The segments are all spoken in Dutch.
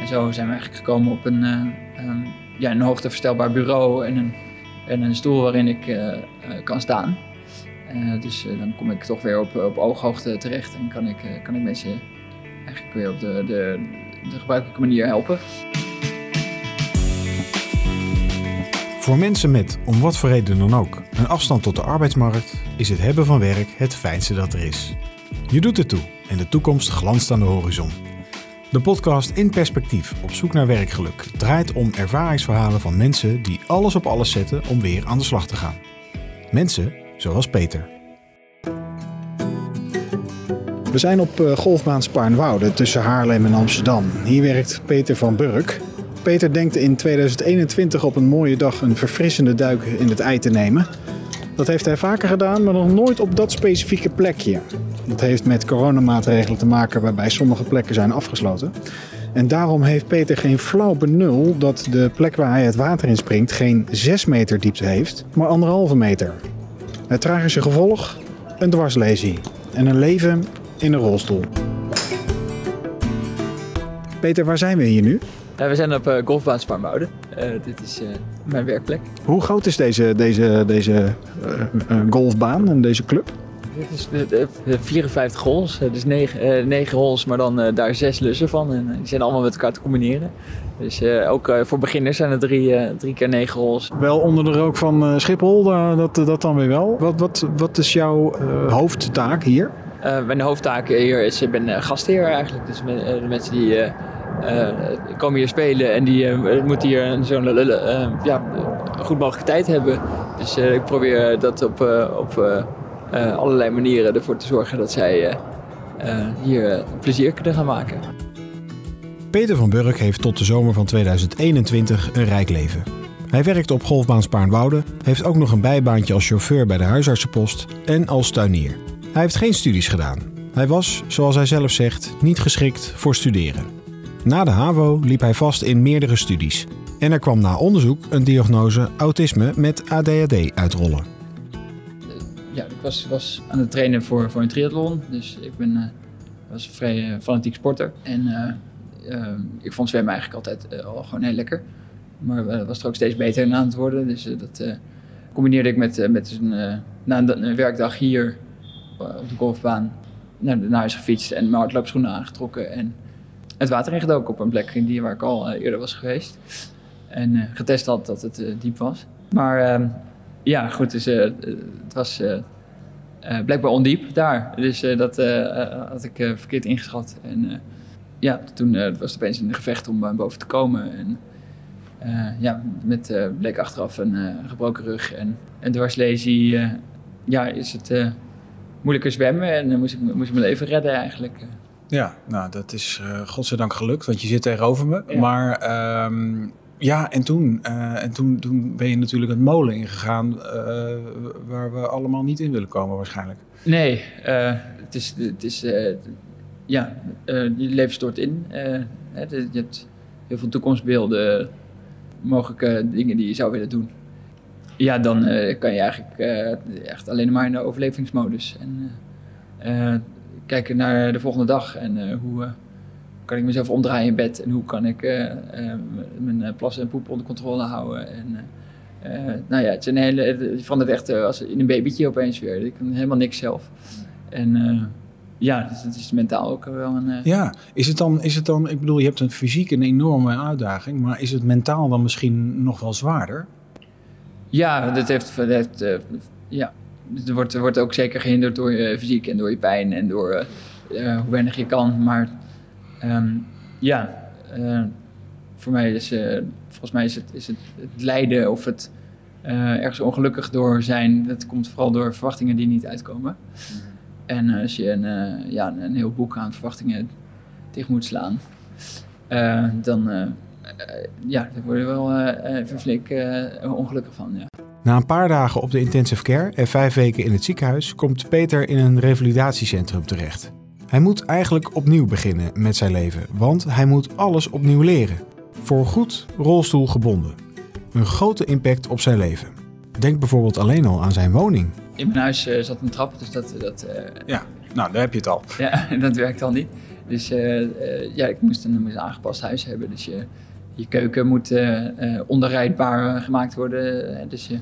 En zo zijn we eigenlijk gekomen op een, uh, um, ja, een hoogteverstelbaar bureau en een, en een stoel waarin ik uh, kan staan. dus dan kom ik toch weer op, op ooghoogte terecht en kan ik, kan ik mensen eigenlijk weer op de, de, de gebruikelijke manier helpen. Voor mensen met, om wat voor reden dan ook, een afstand tot de arbeidsmarkt, is het hebben van werk het fijnste dat er is. Je doet het toe en de toekomst glanst aan de horizon. De podcast In Perspectief op zoek naar werkgeluk draait om ervaringsverhalen van mensen die alles op alles zetten om weer aan de slag te gaan. Mensen zoals Peter. We zijn op eh, golfbaan Spaarnwoude tussen Haarlem en Amsterdam. Hier werkt Peter van Burk. Peter denkt in 2021 op een mooie dag een verfrissende duik in het ei te nemen. Dat heeft hij vaker gedaan, maar nog nooit op dat specifieke plekje. Dat heeft met coronamaatregelen te maken waarbij sommige plekken zijn afgesloten. En daarom heeft Peter geen flauw benul dat de plek waar hij het water in springt geen 6 meter diepte heeft, maar anderhalve meter. Het tragische gevolg? Een dwarslesie en een leven in een rolstoel. Peter, waar zijn we hier nu? we zijn op uh, golfbaan Sparmoude. Uh, dit is uh, mijn werkplek. Hoe groot is deze, deze, deze golfbaan en deze club? Dit is de, de 54 holes, dus 9, 9 holes, maar dan daar 6 lussen van. En die zijn allemaal met elkaar te combineren. Dus ook voor beginners zijn er drie, drie keer 9 holes. Wel onder de rook van Schiphol, dat, dat dan weer wel. Wat, wat, wat is jouw hoofdtaak hier? mijn hoofdtaak hier is, ik ben gastheer eigenlijk. Dus de mensen die uh, komen hier spelen en die moeten hier zo'n ja, goed mogelijke tijd hebben. Dus ik probeer dat op, op allerlei manieren ervoor te zorgen dat zij hier plezier kunnen gaan maken. Peter van Burk heeft tot de zomer van 2021 een rijk leven. Hij werkt op golfbaan Spaarnwoude, heeft ook nog een bijbaantje als chauffeur bij de huisartsenpost en als tuinier. Hij heeft geen studies gedaan. Hij was, zoals hij zelf zegt, niet geschikt voor studeren. Na de HAVO liep hij vast in meerdere studies. En er kwam na onderzoek een diagnose autisme met ADHD uitrollen. Ja, ik was, was aan het trainen voor, voor een triathlon. Dus ik ben, uh, was een vrij uh, fanatiek sporter. En uh, ik vond zwemmen eigenlijk altijd al gewoon heel lekker. Maar was er ook steeds beter in aan het worden. Dus dat combineerde ik met, met een, na een, werkdag hier op de golfbaan naar, naar huis gefietst en mijn hardloopschoenen aangetrokken. En het water ingedoken op een plek in die waar ik al eh, eerder was geweest. En getest had dat het diep was. Maar ehm, ja, goed, dus, het was blijkbaar ondiep daar. Dus dat had ik verkeerd ingeschat. En ja, toen was het opeens een gevecht om boven te komen. En ja, met bleek achteraf een gebroken rug en een dwarslesie. ja, is het moeilijker zwemmen en moest, ik, moest ik mijn leven redden eigenlijk. Ja, nou dat is uh, godzijdank gelukt, want je zit tegenover me. Maar ehm, ja, en toen, uh, en toen, toen ben je natuurlijk het molen ingegaan uh, waar we allemaal niet in willen komen waarschijnlijk. Nee, het is, het is ja, je leven stort in. je hebt heel veel toekomstbeelden, mogelijke dingen die je zou willen doen. Ja, dan kan je eigenlijk echt alleen maar in de overlevingsmodus. En, kijken naar de volgende dag en hoe kan ik mezelf omdraaien in bed en hoe kan ik uh, mijn plassen en poep onder controle houden. En, nou ja, het is een hele, het echt als in een babytje opeens weer. Ik kan helemaal niks zelf. En ja, dus het is mentaal ook wel een. Ja, is het, dan, is het dan, ik bedoel, je hebt een fysiek een enorme uitdaging, maar is het mentaal dan misschien nog wel zwaarder? Ja, dat heeft, dat heeft ja, er wordt, er wordt ook zeker gehinderd door je fysiek en door je pijn en door uh, hoe weinig je kan. Maar um, ja, uh, voor mij is, uh, volgens mij is het, is het, het lijden of het ergens ongelukkig door zijn, dat komt vooral door verwachtingen die niet uitkomen. Mm. En als je een, ja, een heel boek aan verwachtingen tegen moet slaan, dan ja, daar word je wel even flink ongelukkig van. Ja. Na een paar dagen op de intensive care en vijf weken in het ziekenhuis komt Peter in een revalidatiecentrum terecht. Hij moet eigenlijk opnieuw beginnen met zijn leven, want hij moet alles opnieuw leren. Voorgoed rolstoel gebonden. Een grote impact op zijn leven. Denk bijvoorbeeld alleen al aan zijn woning. In mijn huis uh, zat een trap, dus dat... dat uh, ja, nou daar heb je het al. Ja, dat werkt al niet. Dus eh, eh, ja, ik moest een, moest een aangepast huis hebben. Dus je, je keuken moet eh, eh, onderrijdbaar eh, gemaakt worden. Eh, dus je,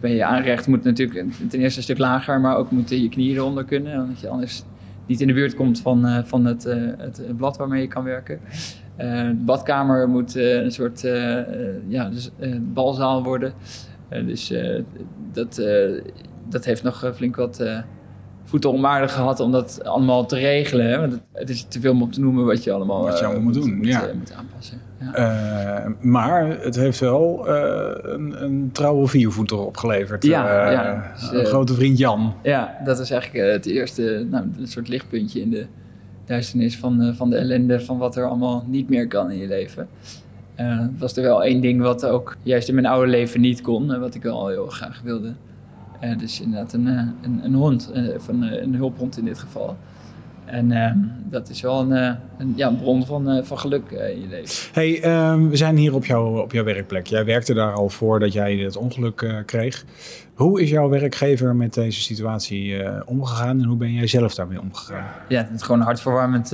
ben je aanrecht moet natuurlijk ten eerste een stuk lager, maar ook moeten je knieën eronder kunnen. Omdat je anders niet in de buurt komt van, eh, van het, eh, het blad waarmee je kan werken. Eh, de badkamer moet een soort ja, dus, balzaal worden. Dus dat, dat heeft nog flink wat voeten om aarde gehad om dat allemaal te regelen. Hè? Want het, is te veel om op te noemen wat je allemaal, Wat je allemaal moet doen, moet, ja. moet aanpassen. Ja. Eh, maar het heeft wel eh, een, een trouwe viervoeter opgeleverd. Ja, Eh, ja. Dus, een eh, grote vriend Jan. Ja, dat is eigenlijk het eerste, nou, een soort lichtpuntje in de duisternis van, van de ellende van wat er allemaal niet meer kan in je leven. Was er wel één ding wat ook juist in mijn oude leven niet kon, eh, wat ik wel heel graag wilde. Dus inderdaad een, een, een hond, of een, een hulphond in dit geval. En eh, dat is wel een, eh, een, ja, een bron van, eh, van geluk eh, in je leven. Hey, ehm, we zijn hier op, jouw op jouw werkplek. Jij werkte daar al voordat jij het ongeluk kreeg. Hoe is jouw werkgever met deze situatie omgegaan en hoe ben jij zelf daarmee omgegaan? ja, dat het gewoon hartverwarmend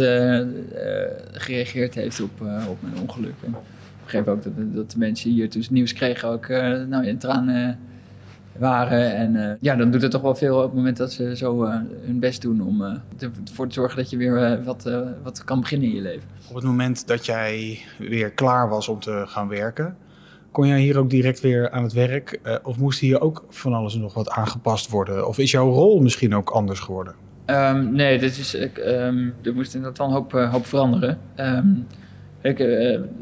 gereageerd heeft op, op mijn ongeluk. En ik begreep ook dat, dat de mensen hier toen het nieuws kregen ook nou, in tranen waren. En eh, ja, dan doet het toch wel veel op het moment dat ze zo eh, hun best doen om eh, ervoor te zorgen dat je weer wat, wat kan beginnen in je leven. Op het moment dat jij weer klaar was om te gaan werken, kon jij hier ook direct weer aan het werk? Of moest hier ook van alles en nog wat aangepast worden? Of is jouw rol misschien ook anders geworden? Ehm, nee, dit is, ik, ehm, er moest inderdaad wel een hoop, hoop veranderen. Ehm, ik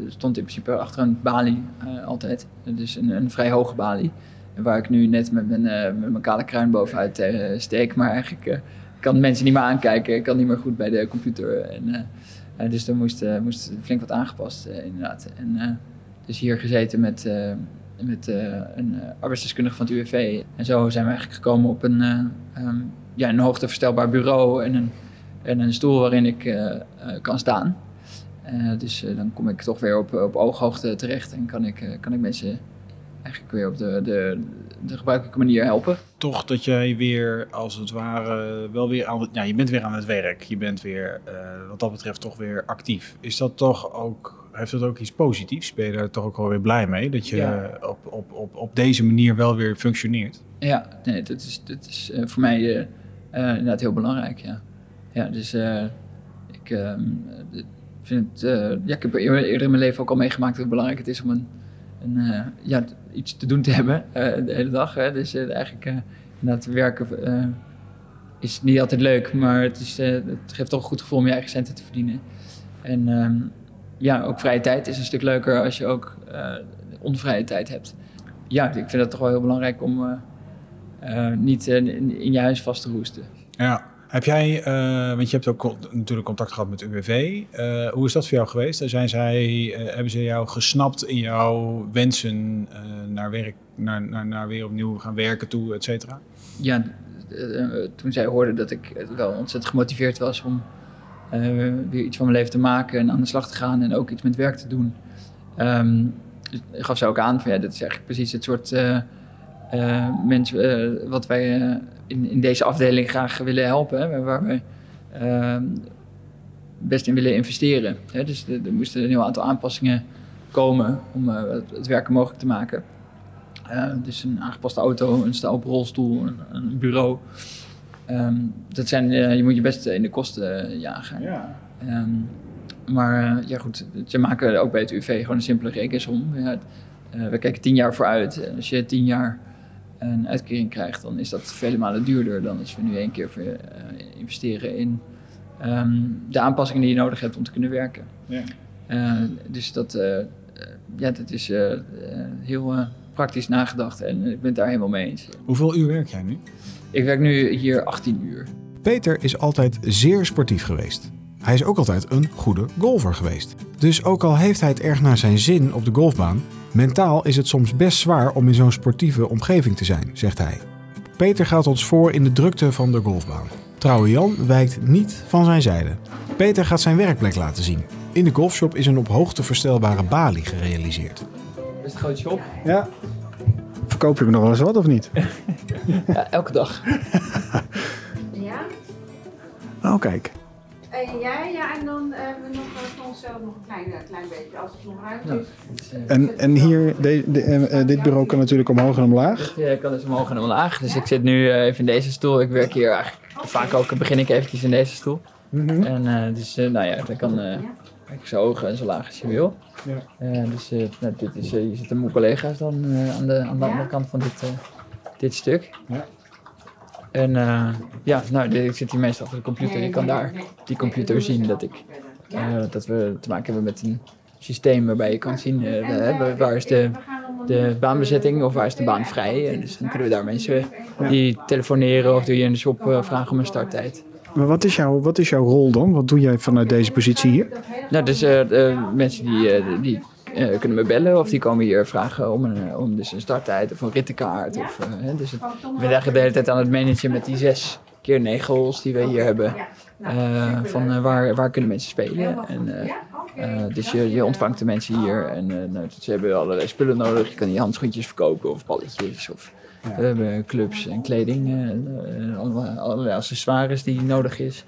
stond in principe achter een balie altijd. Dus een, een vrij hoge balie. Waar ik nu net met mijn, eh, met mijn kale kruin bovenuit eh, steek. Maar eigenlijk eh, kan mensen niet meer aankijken. Ik kan niet meer goed bij de computer. En, dus er moest, moest flink wat aangepast, inderdaad. En dus hier gezeten met, met een arbeidsdeskundige van het UWV. En zo zijn we eigenlijk gekomen op een, eh, ehm, ja, een hoogteverstelbaar bureau en een, en een stoel waarin ik kan staan. Dus dan kom ik toch weer op, op ooghoogte terecht en kan ik, kan ik mensen eigenlijk weer op de, de, de gebruikelijke manier helpen. Toch dat jij weer, als het ware, wel weer aan het... Ja, je bent weer aan het werk. Je bent weer, eh, wat dat betreft, toch weer actief. Is dat toch ook... Heeft dat ook iets positiefs? Ben je daar toch ook wel weer blij mee? Dat je Ja. op, op, op, op deze manier wel weer functioneert? Ja, nee, dat is, dat is eh, voor mij eh, inderdaad heel belangrijk, ja. Ja, dus eh, ik ehm, eh, vind ja, ik heb eerder in mijn leven ook al meegemaakt hoe belangrijk het is om een, een, ja, iets te doen te hebben eh, de hele dag. Hè. Dus eh, eigenlijk eh, inderdaad werken eh, is niet altijd leuk, maar het, is, het geeft toch een goed gevoel om je eigen centen te verdienen. En ehm, ja, ook vrije tijd is een stuk leuker als je ook onvrije tijd hebt. Ja, ik vind het toch wel heel belangrijk om... niet in je huis vast te roesten. Heb jij, eh, want je hebt ook natuurlijk contact gehad met UWV. Eh, hoe is dat voor jou geweest? Zijn zij, eh, hebben ze jou gesnapt in jouw wensen naar, werk, naar, naar, naar weer opnieuw gaan werken toe, et cetera? Ja, toen zij hoorden dat ik wel ontzettend gemotiveerd was om weer iets van mijn leven te maken en aan de slag te gaan en ook iets met werk te doen, ehm, gaf ze ook aan van ja, dit is eigenlijk precies het soort mensen eh, wat wij eh, in, in deze afdeling graag willen helpen, hè, waar we best in willen investeren. Hè. Dus er, moesten een heel aantal aanpassingen komen om eh, het, het werken mogelijk te maken. Eh, dus een aangepaste auto, een staalp rolstoel, een, een bureau. Ehm, dat zijn, eh, je moet je best in de kosten eh, jagen. Ja. Ehm, maar eh, ja goed, ze maken ook bij het UV gewoon een simpele rekensom. Ja, eh, we kijken tien jaar vooruit. Als je tien jaar een uitkering krijgt, dan is dat vele malen duurder dan als we nu één keer voor, eh, investeren in ehm, de aanpassingen die je nodig hebt om te kunnen werken. Ja. Eh, dus dat, eh, ja, dat is heel praktisch nagedacht en ik ben het daar helemaal mee eens. Hoeveel uur werk jij nu? Ik werk nu hier 18 uur. Peter is altijd zeer sportief geweest. Hij is ook altijd een goede golfer geweest. Dus ook al heeft hij het erg naar zijn zin op de golfbaan, mentaal is het soms best zwaar om in zo'n sportieve omgeving te zijn, zegt hij. Peter gaat ons voor in de drukte van de golfbaan. Trouwe Jan wijkt niet van zijn zijde. Peter gaat zijn werkplek laten zien. In de golfshop is een op hoogte verstelbare balie gerealiseerd. Best een groot shop. Ja. Verkoop je nog wel eens wat of niet? Ja, elke dag. Ja? Oh, kijk. En jij, ja, en dan hebben we nog eh, voor onszelf nog een klein, eh, klein beetje, als het nog ruimte is. Eh, En, en hier, de, de- eh, eh, dit bureau kan natuurlijk omhoog en omlaag. Ja, ik kan dus omhoog en omlaag. Dus ik zit nu eh, even in deze stoel. Ik werk hier eigenlijk vaak ook, begin ik eventjes in deze stoel. Mhm. En eh, dus, eh, nou ja, dan kan eh, ik zo hoog en zo laag als je wil. Ja. Eh, dus eh, nou, dit is, eh, hier zitten mijn collega's dan eh, aan, de, aan de andere kant van dit, eh, dit stuk. Ja. En eh, ja, nou, ik zit hier meestal achter de computer. Je kan daar op die computer zien dat, ik, eh, dat we te maken hebben met een systeem waarbij je kan zien eh, waar is de, de baanbezetting of waar is de baan vrij. En dus dan kunnen we daar mensen die telefoneren of doe je in de shop vragen om een starttijd. Maar wat is, jouw, wat is jouw rol dan? Wat doe jij vanuit deze positie hier? Nou, dus mensen die, die eh, kunnen me bellen of die komen hier vragen om een, eh, om dus een starttijd of een rittenkaart. Of, eh, dus het, ik ben eigenlijk de hele tijd aan het managen met die zes keer negen holes die we hier hebben. Eh, van waar, waar kunnen mensen spelen. En, dus je, je ontvangt de mensen hier en eh, nou, ze hebben allerlei spullen nodig. Je kan die handschoentjes verkopen of balletjes of we hebben clubs en kleding. eh, eh, allemaal, allerlei accessoires die nodig is.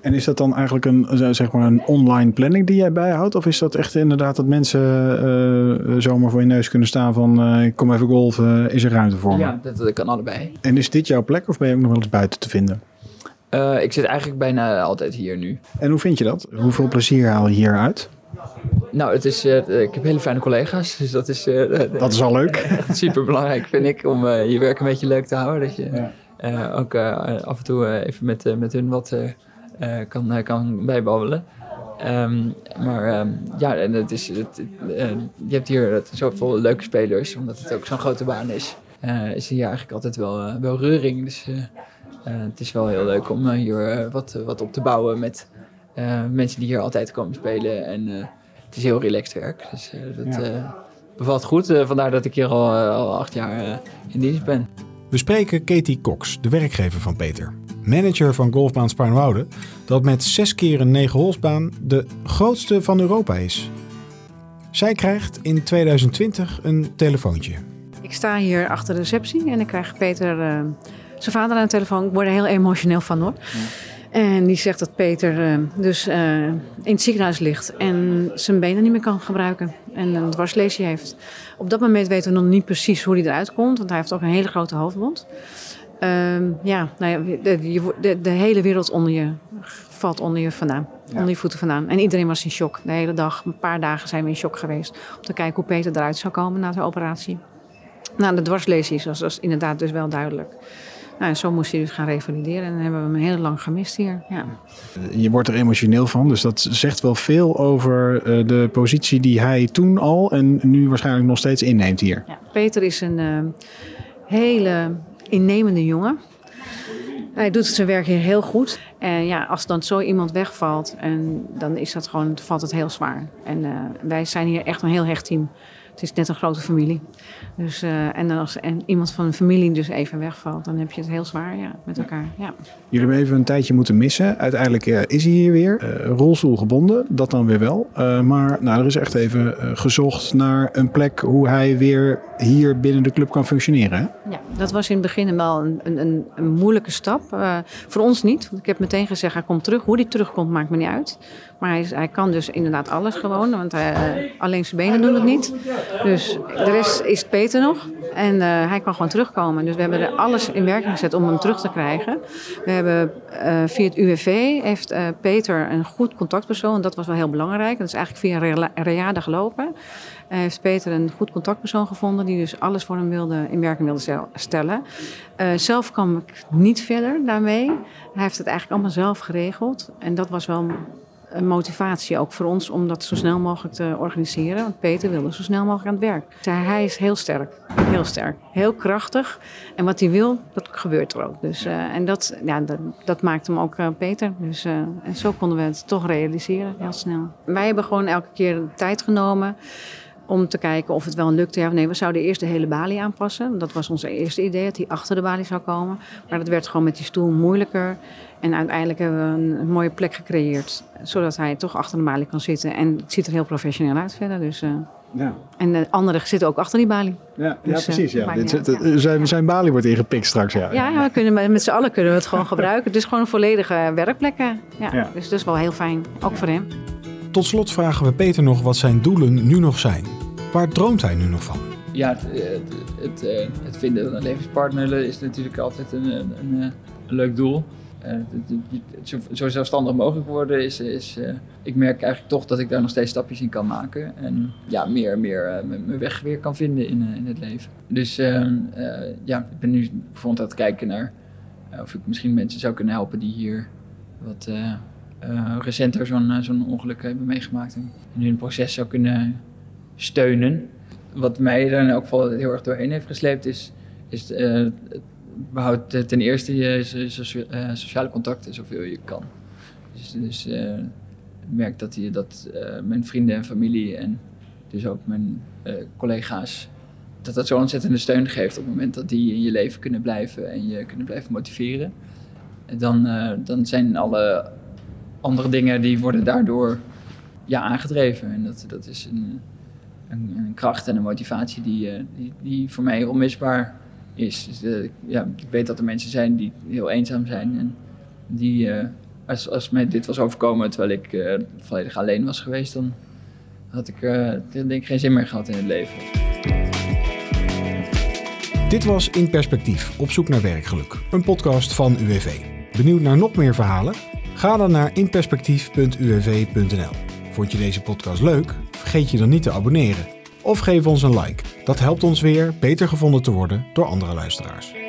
En is dat dan eigenlijk een, eh, zeg maar een online planning die jij bijhoudt? Of is dat echt inderdaad dat mensen eh, zomaar voor je neus kunnen staan van eh, ik kom even golven, is er ruimte voor me? Ja, dat, dat kan allebei. En is dit jouw plek of ben je ook nog wel eens buiten te vinden? Eh, ik zit eigenlijk bijna altijd hier nu. En hoe vind je dat? Hoeveel plezier haal je hieruit? Nou, het is, eh, ik heb hele fijne collega's, dus dat is eh, Dat is al leuk. super belangrijk, vind ik, om eh, je werk een beetje leuk te houden. Dat je Ja. eh, ook eh, af en toe eh, even met, eh, met hun wat eh, eh, kan, eh, kan bijbabbelen. Ehm, maar ehm, ja, en het is, het, eh, je hebt hier zoveel leuke spelers, omdat het ook zo'n grote baan is. eh, is hier eigenlijk altijd wel, eh, wel reuring. Dus eh, eh, het is wel heel leuk om eh, hier eh, wat, wat op te bouwen met eh, mensen die hier altijd komen spelen. En eh, het is heel relaxed werk. Dus eh, dat Ja. eh, bevalt goed. Eh, vandaar dat ik hier al, al acht jaar in dienst ben. We spreken Katie Cox, de werkgever van Peter. Manager van golfbaan Spaarnwoude, dat met zes keer een negen holsbaan de grootste van Europa is. Zij krijgt in 2020 een telefoontje. Ik sta hier achter de receptie en ik krijg Peter, eh, zijn vader aan de telefoon. Ik word er heel emotioneel van hoor. En die zegt dat Peter eh, dus eh, in het ziekenhuis ligt en zijn benen niet meer kan gebruiken. En een dwarslesie heeft. Op dat moment weten we nog niet precies hoe hij eruit komt, want hij heeft ook een hele grote hoofdwond. Ehm, ja, nou ja de, de, de hele wereld onder je valt onder je vandaan. Onder je voeten vandaan. En iedereen was in shock. De hele dag, een paar dagen zijn we in shock geweest. Om te kijken hoe Peter eruit zou komen na de operatie. Nou, de dwarslesies was, was inderdaad dus wel duidelijk. Nou, en zo moest hij dus gaan revalideren. En dan hebben we hem heel lang gemist hier. Ja. Je wordt er emotioneel van, dus dat zegt wel veel over eh, de positie die hij toen al en nu waarschijnlijk nog steeds inneemt hier. Ja, Peter is een eh, hele innemende jongen. Hij doet zijn werk hier heel goed. En ja, als dan zo iemand wegvalt, en dan is dat gewoon, valt het heel zwaar. En eh, wij zijn hier echt een heel hecht team. Het is net een grote familie. Dus, eh, en als en iemand van de familie dus even wegvalt, dan heb je het heel zwaar ja, met elkaar. Ja. Jullie hebben even een tijdje moeten missen. Uiteindelijk eh, is hij hier weer. Eh, rolstoel gebonden, dat dan weer wel. Maar nou, er is echt even gezocht naar een plek hoe hij weer hier binnen de club kan functioneren. Hè? Ja, dat was in het begin wel een, een, een, een moeilijke stap. Voor ons niet. Want ik heb meteen gezegd, hij komt terug. Hoe hij terugkomt, maakt me niet uit. Maar hij, hij kan dus inderdaad alles gewoon. Want hij, alleen zijn benen doen het niet. Dus de rest is Peter nog. En eh, hij kan gewoon terugkomen. Dus we hebben er alles in werking gezet om hem terug te krijgen. We hebben eh, via het UWV heeft eh, Peter een goed contactpersoon. Dat was wel heel belangrijk. Dat is eigenlijk via Rela- Reade gelopen. Heeft Peter een goed contactpersoon gevonden die dus alles voor hem wilde, in werking wilde stel- stellen. Zelf kwam ik niet verder daarmee. Hij heeft het eigenlijk allemaal zelf geregeld. En dat was wel een motivatie ook voor ons om dat zo snel mogelijk te organiseren. Want Peter wilde zo snel mogelijk aan het werk. Hij is heel sterk, heel sterk, heel krachtig. En wat hij wil, dat gebeurt er ook. Dus, eh, en dat, ja, dat, maakt hem ook eh, Peter. Dus, eh, en zo konden we het toch realiseren, heel snel. Wij hebben gewoon elke keer tijd genomen om te kijken of het wel lukte. Ja nee, we zouden eerst de hele balie aanpassen. Dat was ons eerste idee, dat hij achter de balie zou komen. Maar dat werd gewoon met die stoel moeilijker. En uiteindelijk hebben we een, mooie plek gecreëerd. Zodat hij toch achter de balie kan zitten. En het ziet er heel professioneel uit verder. Dus eh, Ja, En de anderen zitten ook achter die balie. ja, Dus, eh, precies. Ja. Dit, uit, zijn, zijn balie wordt ingepikt straks. Ja, Ja, ja we kunnen, met z'n allen kunnen we het gewoon gebruiken. Het is gewoon een volledige werkplek. Ja. Dus dat is wel heel fijn, ook voor hem. Tot slot vragen we Peter nog wat zijn doelen nu nog zijn. Waar droomt hij nu nog van? Ja, het, eh, het, eh, het vinden van een levenspartner is natuurlijk altijd een, een, een, eh, leuk doel. Zo, zelfstandig mogelijk worden is, is ik merk eigenlijk toch dat ik daar nog steeds stapjes in kan maken. En ja, meer meer mijn weg weer kan vinden in, in het leven. Dus ehm, eh, ja, ik ben nu bijvoorbeeld aan het kijken naar of ik misschien mensen zou kunnen helpen die hier wat eh, recenter zo'n eh, zo'n ongeluk hebben meegemaakt. En een proces zou kunnen steunen. Wat mij er in elk geval heel erg doorheen heeft gesleept is, is eh, behoud eh, ten eerste je so- socia- sociale contacten zoveel je kan. Dus, dus ik merk dat, die, dat mijn vrienden en familie en dus ook mijn collega's, dat dat zo'n ontzettende steun geeft op het moment dat die in je leven kunnen blijven en je kunnen blijven motiveren. En dan, dan zijn alle andere dingen die worden daardoor ja, aangedreven. En dat, dat is een, een, een kracht en een motivatie die, eh, die, die voor mij onmisbaar is. Dus, eh, ja, ik weet dat er mensen zijn die heel eenzaam zijn. En die, eh, als, als mij dit was overkomen terwijl ik volledig alleen was geweest, dan had ik denk geen zin meer gehad in het leven. Dit was In Perspectief, op zoek naar werkgeluk. Een podcast van UWV. Benieuwd naar nog meer verhalen? Ga dan naar inperspectief.uwv.nl. Vond je deze podcast leuk? Vergeet je dan niet te abonneren. Of geef ons een like. Dat helpt ons weer beter gevonden te worden door andere luisteraars.